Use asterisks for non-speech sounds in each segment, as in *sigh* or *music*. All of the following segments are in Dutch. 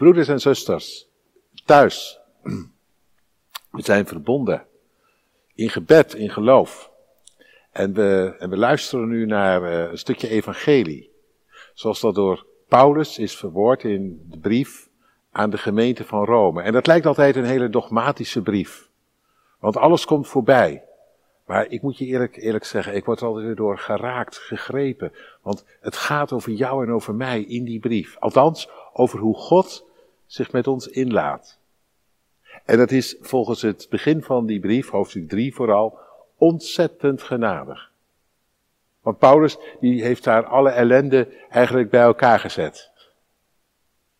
Broeders en zusters, thuis, we zijn verbonden in gebed, in geloof. En we, en we luisteren nu naar uh, een stukje evangelie, zoals dat door Paulus is verwoord in de brief aan de gemeente van Rome. En dat lijkt altijd een hele dogmatische brief, want alles komt voorbij. Maar ik moet je eerlijk, eerlijk zeggen, ik word altijd door geraakt, gegrepen. Want het gaat over jou en over mij in die brief. Althans, over hoe God zich met ons inlaat. En dat is volgens het begin van die brief, hoofdstuk 3 vooral, ontzettend genadig. Want Paulus die heeft daar alle ellende eigenlijk bij elkaar gezet.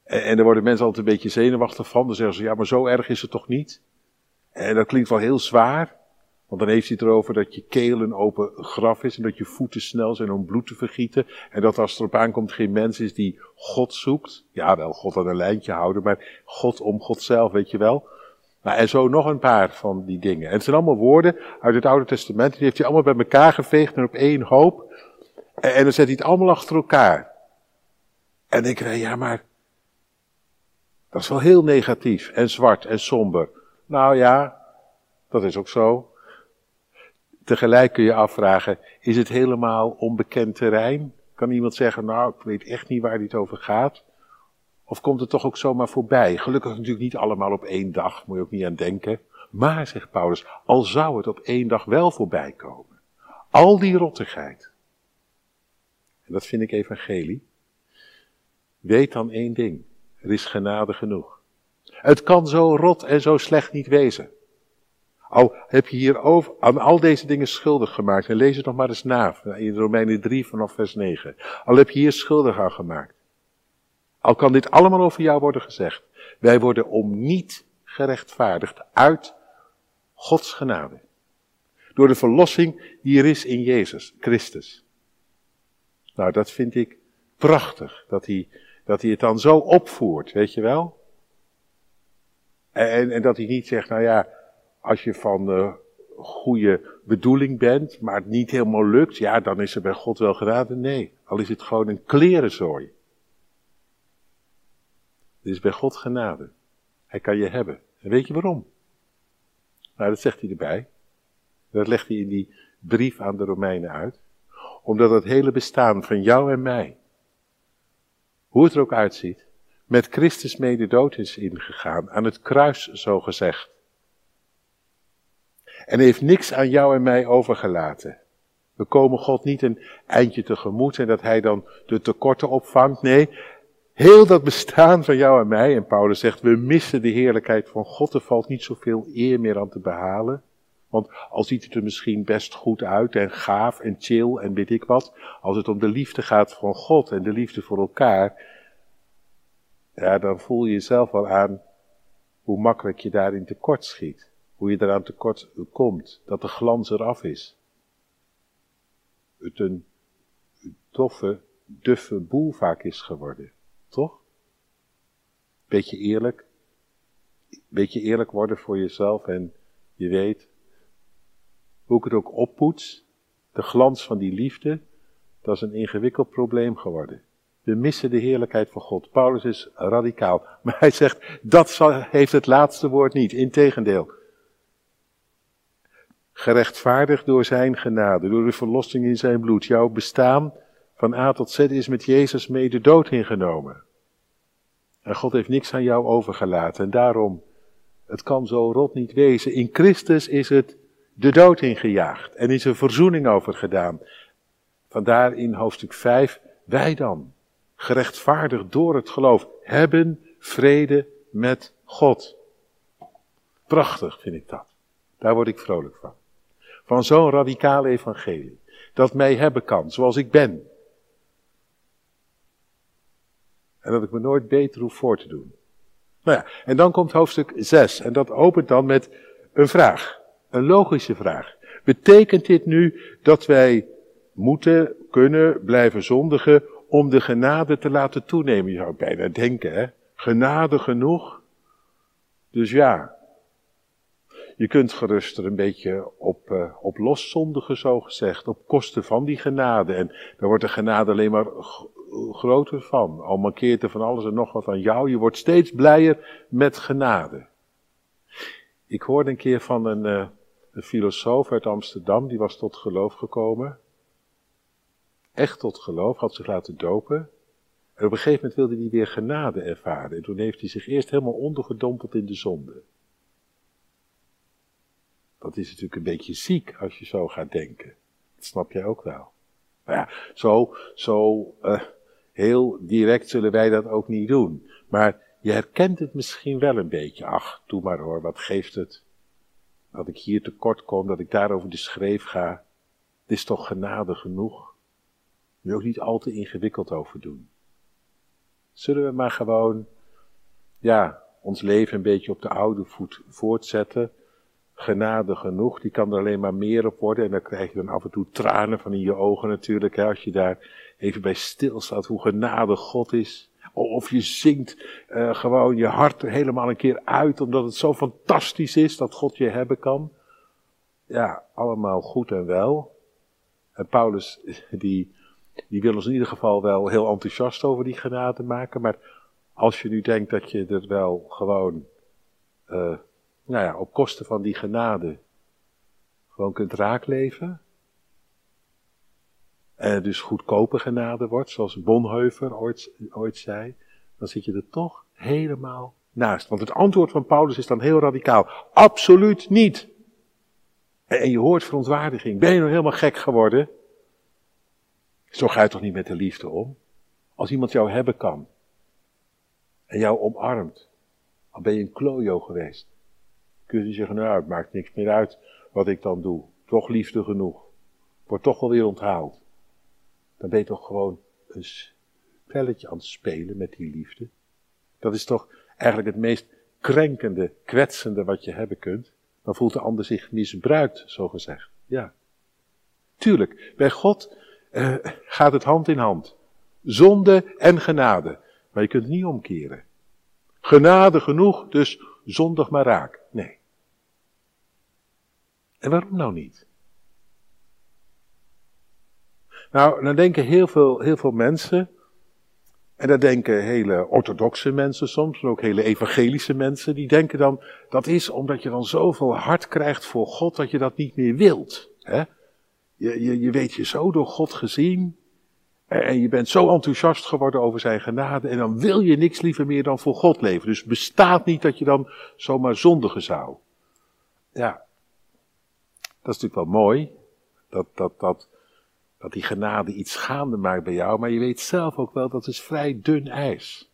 En, en er worden mensen altijd een beetje zenuwachtig van. Dan zeggen ze, ja maar zo erg is het toch niet? En dat klinkt wel heel zwaar. Want dan heeft hij het erover dat je keel een open graf is en dat je voeten snel zijn om bloed te vergieten. En dat als het erop aankomt geen mens is die God zoekt. Ja, wel God aan een lijntje houden, maar God om God zelf, weet je wel. Nou, en zo nog een paar van die dingen. En het zijn allemaal woorden uit het Oude Testament. Die heeft hij allemaal bij elkaar geveegd en op één hoop. En, en dan zet hij het allemaal achter elkaar. En denk je, ja, maar dat is wel heel negatief en zwart en somber. Nou ja, dat is ook zo. Tegelijk kun je afvragen, is het helemaal onbekend terrein? Kan iemand zeggen, nou, ik weet echt niet waar dit over gaat? Of komt het toch ook zomaar voorbij? Gelukkig natuurlijk niet allemaal op één dag, moet je ook niet aan denken. Maar, zegt Paulus, al zou het op één dag wel voorbij komen. Al die rottigheid. En dat vind ik evangelie. Weet dan één ding. Er is genade genoeg. Het kan zo rot en zo slecht niet wezen. Al heb je hier over, aan al deze dingen schuldig gemaakt. En lees het nog maar eens na, in Romeinen 3 vanaf vers 9. Al heb je hier schuldig aan gemaakt. Al kan dit allemaal over jou worden gezegd. Wij worden om niet gerechtvaardigd uit Gods genade. Door de verlossing die er is in Jezus Christus. Nou, dat vind ik prachtig. Dat hij, dat hij het dan zo opvoert, weet je wel? En, en dat hij niet zegt, nou ja, als je van uh, goede bedoeling bent, maar het niet helemaal lukt, ja, dan is er bij God wel geraden. Nee, al is het gewoon een klerenzooi. Dit is bij God genade. Hij kan je hebben. En weet je waarom? Nou, dat zegt hij erbij. Dat legt hij in die brief aan de Romeinen uit. Omdat het hele bestaan van jou en mij, hoe het er ook uitziet, met Christus mede dood is ingegaan, aan het kruis zo gezegd. En heeft niks aan jou en mij overgelaten. We komen God niet een eindje tegemoet en dat Hij dan de tekorten opvangt. Nee, heel dat bestaan van jou en mij, en Paulus zegt, we missen de heerlijkheid van God. Er valt niet zoveel eer meer aan te behalen. Want al ziet het er misschien best goed uit en gaaf en chill en weet ik wat. Als het om de liefde gaat van God en de liefde voor elkaar. Ja, dan voel je jezelf wel aan hoe makkelijk je daarin tekort schiet. Hoe je eraan tekort komt, dat de glans eraf is. Het een toffe, duffe boel vaak is geworden, toch? Beetje eerlijk. Beetje eerlijk worden voor jezelf en je weet hoe ik het ook oppoets. De glans van die liefde, dat is een ingewikkeld probleem geworden. We missen de heerlijkheid van God. Paulus is radicaal. *laughs* Maar hij zegt, dat heeft het laatste woord niet. Integendeel gerechtvaardigd door zijn genade, door de verlossing in zijn bloed. Jouw bestaan van A tot Z is met Jezus mee de dood ingenomen. En God heeft niks aan jou overgelaten. En daarom, het kan zo rot niet wezen. In Christus is het de dood ingejaagd en is er verzoening over gedaan. Vandaar in hoofdstuk 5, wij dan, gerechtvaardigd door het geloof, hebben vrede met God. Prachtig vind ik dat. Daar word ik vrolijk van van zo'n radicale evangelie. Dat mij hebben kan, zoals ik ben. En dat ik me nooit beter hoef voor te doen. Nou ja, en dan komt hoofdstuk 6. En dat opent dan met een vraag. Een logische vraag. Betekent dit nu dat wij moeten, kunnen blijven zondigen om de genade te laten toenemen? Je zou bijna denken, hè? Genade genoeg? Dus ja, je kunt gerust er een beetje op, uh, op loszondigen, zo gezegd, op kosten van die genade. En dan wordt de genade alleen maar groter van. Al mankeert er van alles en nog wat aan jou. Je wordt steeds blijer met genade. Ik hoorde een keer van een, uh, een filosoof uit Amsterdam, die was tot geloof gekomen. Echt tot geloof, had zich laten dopen. En op een gegeven moment wilde hij weer genade ervaren. En toen heeft hij zich eerst helemaal ondergedompeld in de zonde. Dat is natuurlijk een beetje ziek als je zo gaat denken. Dat snap jij ook wel. Maar ja, zo, zo uh, heel direct zullen wij dat ook niet doen. Maar je herkent het misschien wel een beetje. Ach, doe maar hoor, wat geeft het? Dat ik hier tekort kom, dat ik daarover de schreef ga. Het is toch genade genoeg? Je ook niet al te ingewikkeld over doen. Zullen we maar gewoon, ja, ons leven een beetje op de oude voet voortzetten? Genade genoeg, die kan er alleen maar meer op worden. En dan krijg je dan af en toe tranen van in je ogen natuurlijk, hè, als je daar even bij stilstaat hoe genade God is. Of je zingt uh, gewoon je hart helemaal een keer uit, omdat het zo fantastisch is dat God je hebben kan. Ja, allemaal goed en wel. En Paulus, die, die wil ons in ieder geval wel heel enthousiast over die genade maken. Maar als je nu denkt dat je er wel gewoon, uh, nou ja, op kosten van die genade gewoon kunt raakleven. En dus goedkope genade wordt, zoals Bonhoeffer ooit, ooit zei. Dan zit je er toch helemaal naast. Want het antwoord van Paulus is dan heel radicaal. Absoluut niet. En je hoort verontwaardiging. Ben je nou helemaal gek geworden? Zo ga je toch niet met de liefde om? Als iemand jou hebben kan en jou omarmt, al ben je een klojo geweest, kun je zeggen, nou, het maakt niks meer uit wat ik dan doe. Toch liefde genoeg. Wordt toch wel weer onthaald. Dan ben je toch gewoon een spelletje aan het spelen met die liefde. Dat is toch eigenlijk het meest krenkende, kwetsende wat je hebben kunt. Dan voelt de ander zich misbruikt, zo gezegd. Ja. Tuurlijk, bij God uh, gaat het hand in hand. Zonde en genade. Maar je kunt het niet omkeren. Genade genoeg, dus zondig maar raak. Nee. En waarom nou niet? Nou, dan denken heel veel, heel veel mensen, en dat denken hele orthodoxe mensen soms, maar ook hele evangelische mensen, die denken dan, dat is omdat je dan zoveel hart krijgt voor God dat je dat niet meer wilt. Hè? Je, je, je weet je zo door God gezien. En je bent zo enthousiast geworden over zijn genade. En dan wil je niks liever meer dan voor God leven. Dus bestaat niet dat je dan zomaar zondigen zou. Ja, dat is natuurlijk wel mooi. Dat, dat, dat, dat die genade iets gaande maakt bij jou. Maar je weet zelf ook wel dat is vrij dun ijs.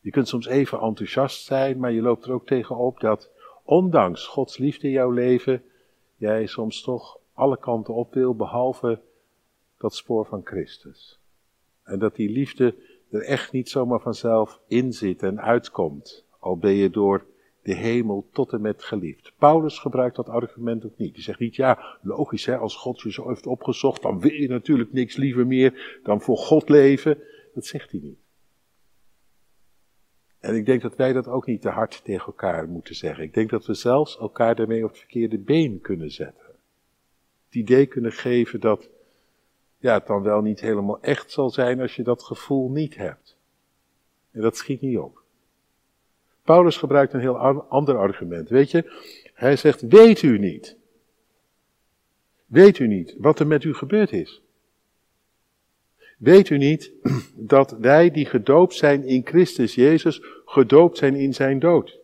Je kunt soms even enthousiast zijn, maar je loopt er ook tegenop dat ondanks Gods liefde in jouw leven, jij soms toch alle kanten op wil, behalve dat spoor van Christus. En dat die liefde er echt niet zomaar vanzelf in zit en uitkomt, al ben je door de hemel tot en met geliefd. Paulus gebruikt dat argument ook niet. Hij zegt niet, ja, logisch hè, als God je zo heeft opgezocht, dan wil je natuurlijk niks liever meer dan voor God leven. Dat zegt hij niet. En ik denk dat wij dat ook niet te hard tegen elkaar moeten zeggen. Ik denk dat we zelfs elkaar daarmee op het verkeerde been kunnen zetten het idee kunnen geven dat ja, het dan wel niet helemaal echt zal zijn als je dat gevoel niet hebt. En dat schiet niet op. Paulus gebruikt een heel ander argument. Weet je, hij zegt: Weet u niet? Weet u niet wat er met u gebeurd is? Weet u niet *clears throat* dat wij die gedoopt zijn in Christus Jezus, gedoopt zijn in zijn dood?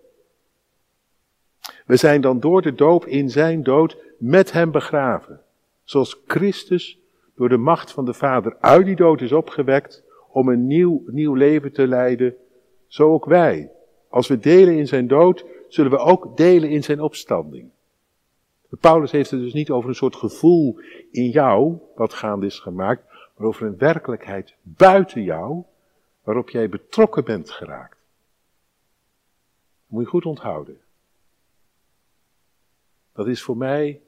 We zijn dan door de doop in zijn dood met hem begraven. Zoals Christus door de macht van de Vader uit die dood is opgewekt om een nieuw, nieuw leven te leiden, zo ook wij. Als we delen in zijn dood, zullen we ook delen in zijn opstanding. Paulus heeft het dus niet over een soort gevoel in jou, wat gaande is gemaakt, maar over een werkelijkheid buiten jou, waarop jij betrokken bent geraakt. Moet je goed onthouden. Dat is voor mij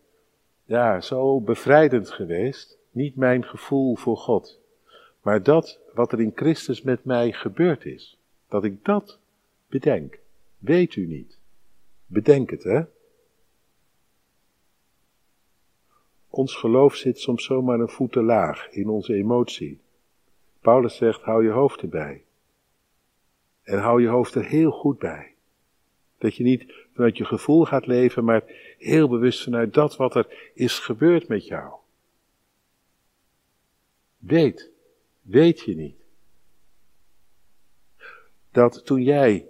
ja, zo bevrijdend geweest. Niet mijn gevoel voor God, maar dat wat er in Christus met mij gebeurd is. Dat ik dat bedenk. Weet u niet. Bedenk het, hè? Ons geloof zit soms zomaar een voet te laag in onze emotie. Paulus zegt, hou je hoofd erbij. En hou je hoofd er heel goed bij. Dat je niet vanuit je gevoel gaat leven, maar heel bewust vanuit dat wat er is gebeurd met jou. Weet, weet je niet, dat toen jij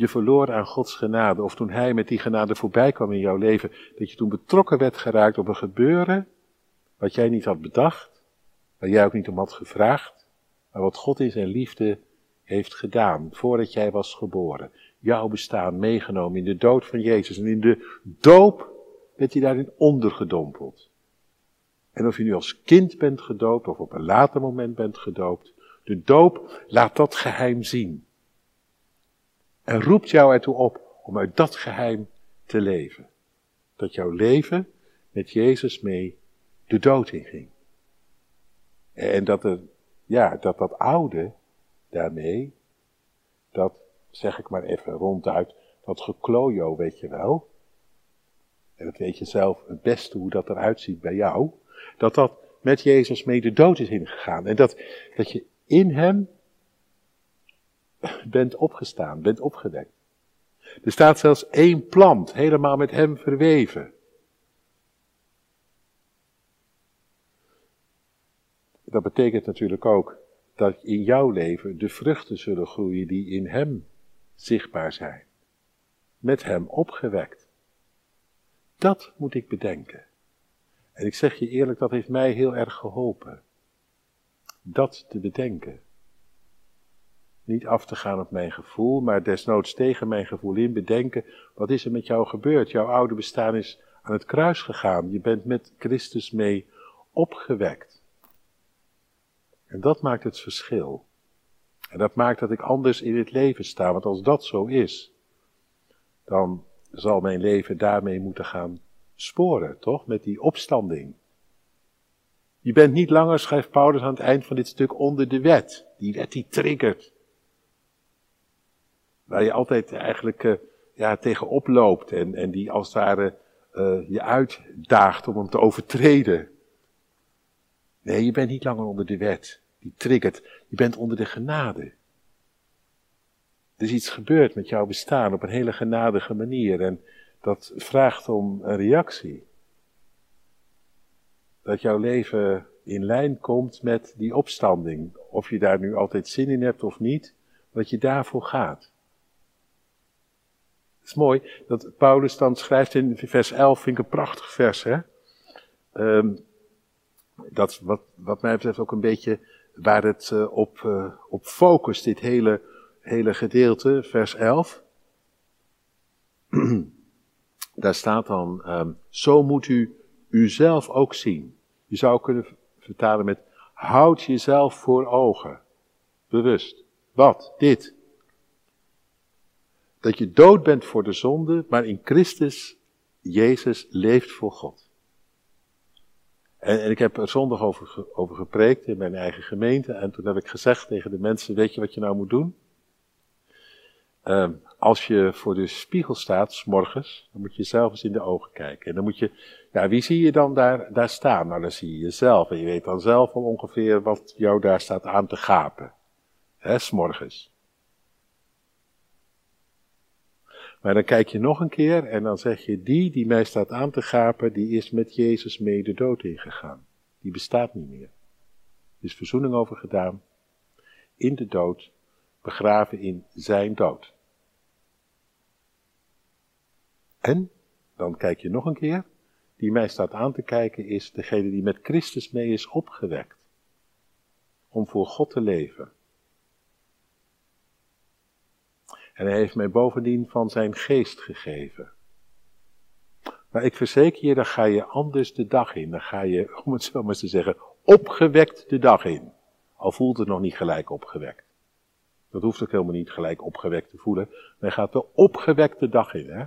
je verloor aan Gods genade, of toen Hij met die genade voorbij kwam in jouw leven, dat je toen betrokken werd geraakt op een gebeuren wat jij niet had bedacht, waar jij ook niet om had gevraagd, maar wat God in zijn liefde heeft gedaan voordat jij was geboren. Jouw bestaan meegenomen in de dood van Jezus en in de doop werd je daarin ondergedompeld. En of je nu als kind bent gedoopt of op een later moment bent gedoopt, de doop laat dat geheim zien. En roept jou ertoe op om uit dat geheim te leven. Dat jouw leven met Jezus mee de dood inging. En dat, er, ja, dat dat oude daarmee, dat zeg ik maar even ronduit, dat geklojo weet je wel. En dat weet je zelf het beste hoe dat eruit ziet bij jou. Dat dat met Jezus mee de dood is ingegaan. En dat, dat je in hem bent opgestaan, bent opgewekt. Er staat zelfs één plant, helemaal met hem verweven. Dat betekent natuurlijk ook dat in jouw leven de vruchten zullen groeien die in hem zichtbaar zijn. Met hem opgewekt. Dat moet ik bedenken. En ik zeg je eerlijk, dat heeft mij heel erg geholpen. Dat te bedenken. Niet af te gaan op mijn gevoel, maar desnoods tegen mijn gevoel in bedenken, wat is er met jou gebeurd? Jouw oude bestaan is aan het kruis gegaan. Je bent met Christus mee opgewekt. En dat maakt het verschil. En dat maakt dat ik anders in het leven sta, want als dat zo is, dan zal mijn leven daarmee moeten gaan sporen, toch? Met die opstanding. Je bent niet langer, schrijft Paulus aan het eind van dit stuk, onder de wet. Die wet die triggert. Waar je altijd eigenlijk uh, ja, tegenop loopt en, en die als het ware uh, je uitdaagt om hem te overtreden. Nee, je bent niet langer onder de wet. Die triggert. Je bent onder de genade. Er is iets gebeurd met jouw bestaan op een hele genadige manier. En dat vraagt om een reactie. Dat jouw leven in lijn komt met die opstanding. Of je daar nu altijd zin in hebt of niet, dat je daarvoor gaat. Is mooi dat Paulus dan schrijft in vers 11, vind ik een prachtig vers, hè. Um, dat wat, wat mij betreft ook een beetje waar het uh, op, uh, op focust, dit hele, hele gedeelte, vers 11. *clears throat* Daar staat dan, um, zo moet u uzelf ook zien. Je zou kunnen vertalen met, houd jezelf voor ogen. Bewust. Wat? Dit. Dat je dood bent voor de zonde, maar in Christus, Jezus, leeft voor God. En, en ik heb er zondag over, gepreekt in mijn eigen gemeente. En toen heb ik gezegd tegen de mensen, weet je wat je nou moet doen? Uh, als je voor de spiegel staat, s morgens, dan moet je zelf eens in de ogen kijken. En dan moet je, ja, wie zie je dan daar, daar staan? Nou, dan zie je jezelf. En je weet dan zelf al ongeveer wat jou daar staat aan te gapen. Hè, s morgens. Maar dan kijk je nog een keer en dan zeg je, die die mij staat aan te gapen, die is met Jezus mee de dood ingegaan. Die bestaat niet meer. Er is verzoening over gedaan. In de dood, begraven in zijn dood. En, dan kijk je nog een keer, die mij staat aan te kijken is degene die met Christus mee is opgewekt. Om voor God te leven. En hij heeft mij bovendien van zijn geest gegeven. Maar ik verzeker je, dan ga je anders de dag in. Dan ga je, *laughs* om het zo maar te zeggen, opgewekt de dag in. Al voelt het nog niet gelijk opgewekt. Dat hoeft ook helemaal niet gelijk opgewekt te voelen. Je gaat de dag in. Hè?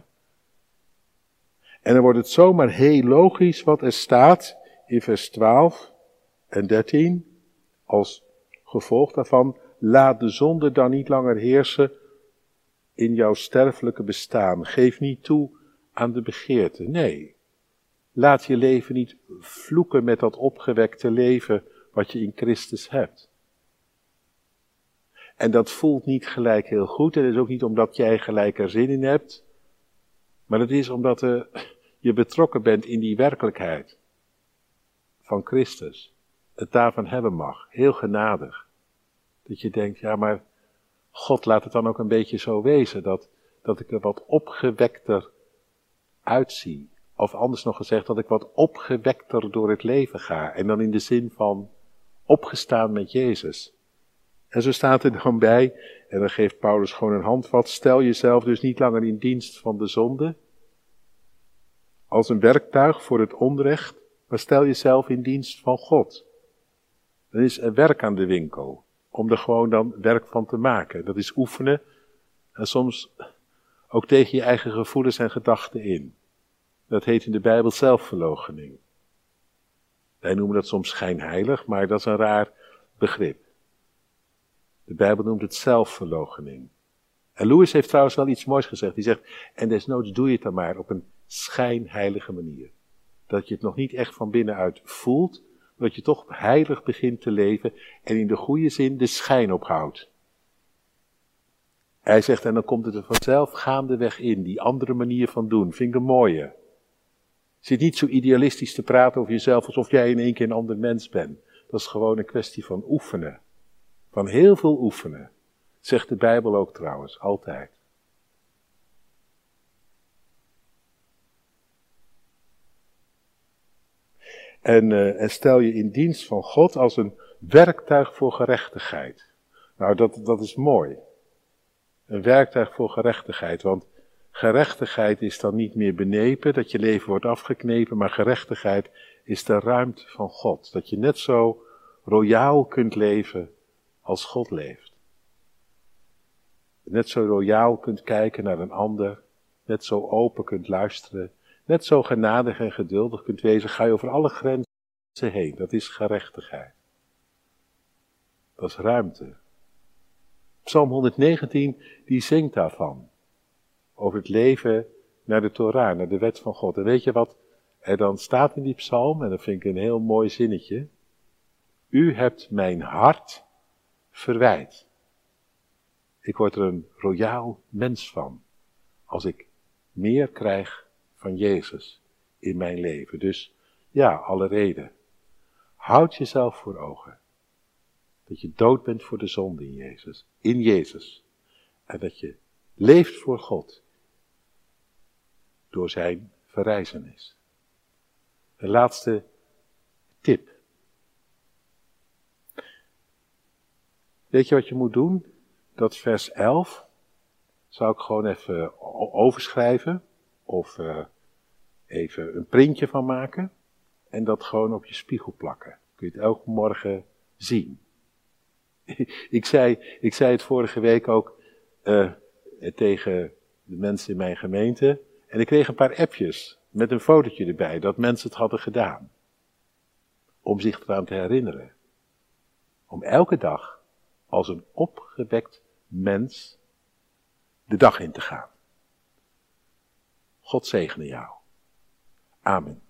En dan wordt het zomaar heel logisch wat er staat in vers 12 en 13. Als gevolg daarvan, laat de zonde dan niet langer heersen in jouw sterfelijke bestaan. Geef niet toe aan de begeerte. Nee. Laat je leven niet vloeken met dat opgewekte leven wat je in Christus hebt. En dat voelt niet gelijk heel goed. En dat is ook niet omdat jij gelijk er zin in hebt. Maar het is omdat uh, je betrokken bent in die werkelijkheid van Christus. Het daarvan hebben mag. Heel genadig. Dat je denkt, ja maar God laat het dan ook een beetje zo wezen. Dat, dat ik er wat opgewekter uitzie. Of anders nog gezegd, dat ik wat opgewekter door het leven ga. En dan in de zin van opgestaan met Jezus. En zo staat er dan bij, en dan geeft Paulus gewoon een handvat, stel jezelf dus niet langer in dienst van de zonde, als een werktuig voor het onrecht, maar stel jezelf in dienst van God. Dan is er werk aan de winkel, om er gewoon dan werk van te maken. Dat is oefenen en soms ook tegen je eigen gevoelens en gedachten in. Dat heet in de Bijbel zelfverloochening. Wij noemen dat soms schijnheilig, maar dat is een raar begrip. De Bijbel noemt het zelfverloochening. En Lewis heeft trouwens wel iets moois gezegd. Die zegt, en desnoods doe je het dan maar op een schijnheilige manier. Dat je het nog niet echt van binnenuit voelt, dat je toch heilig begint te leven en in de goede zin de schijn ophoudt. Hij zegt, en dan komt het er vanzelf gaandeweg in, die andere manier van doen. Vind ik een mooie. Zit niet zo idealistisch te praten over jezelf alsof jij in één keer een ander mens bent. Dat is gewoon een kwestie van oefenen. Van heel veel oefenen. Zegt de Bijbel ook trouwens, altijd. En, uh, en, stel je in dienst van God als een werktuig voor gerechtigheid. Nou, dat, dat is mooi. Een werktuig voor gerechtigheid, want gerechtigheid is dan niet meer benepen, dat je leven wordt afgeknepen, maar gerechtigheid is de ruimte van God. Dat je net zo royaal kunt leven als God leeft. Net zo royaal kunt kijken naar een ander, net zo open kunt luisteren, net zo genadig en geduldig kunt wezen, ga je over alle grenzen heen. Dat is gerechtigheid. Dat is ruimte. Psalm 119, die zingt daarvan. Over het leven naar de Torah, naar de wet van God. En weet je wat er dan staat in die psalm? En dat vind ik een heel mooi zinnetje. U hebt mijn hart verwijt. Ik word er een royaal mens van als ik meer krijg van Jezus in mijn leven. Dus ja, alle reden. Houd jezelf voor ogen. Dat je dood bent voor de zonde in Jezus, in Jezus. En dat je leeft voor God door zijn verrijzenis. De laatste tip. Weet je wat je moet doen? Dat vers 11 zou ik gewoon even overschrijven of uh, even een printje van maken en dat gewoon op je spiegel plakken. Kun je het elke morgen zien. *laughs* ik, zei, ik zei het vorige week ook uh, tegen de mensen in mijn gemeente en ik kreeg een paar appjes met een fotootje erbij dat mensen het hadden gedaan. Om zich eraan te herinneren. Om elke dag als een opgewekt mens de dag in te gaan. God zegene jou. Amen.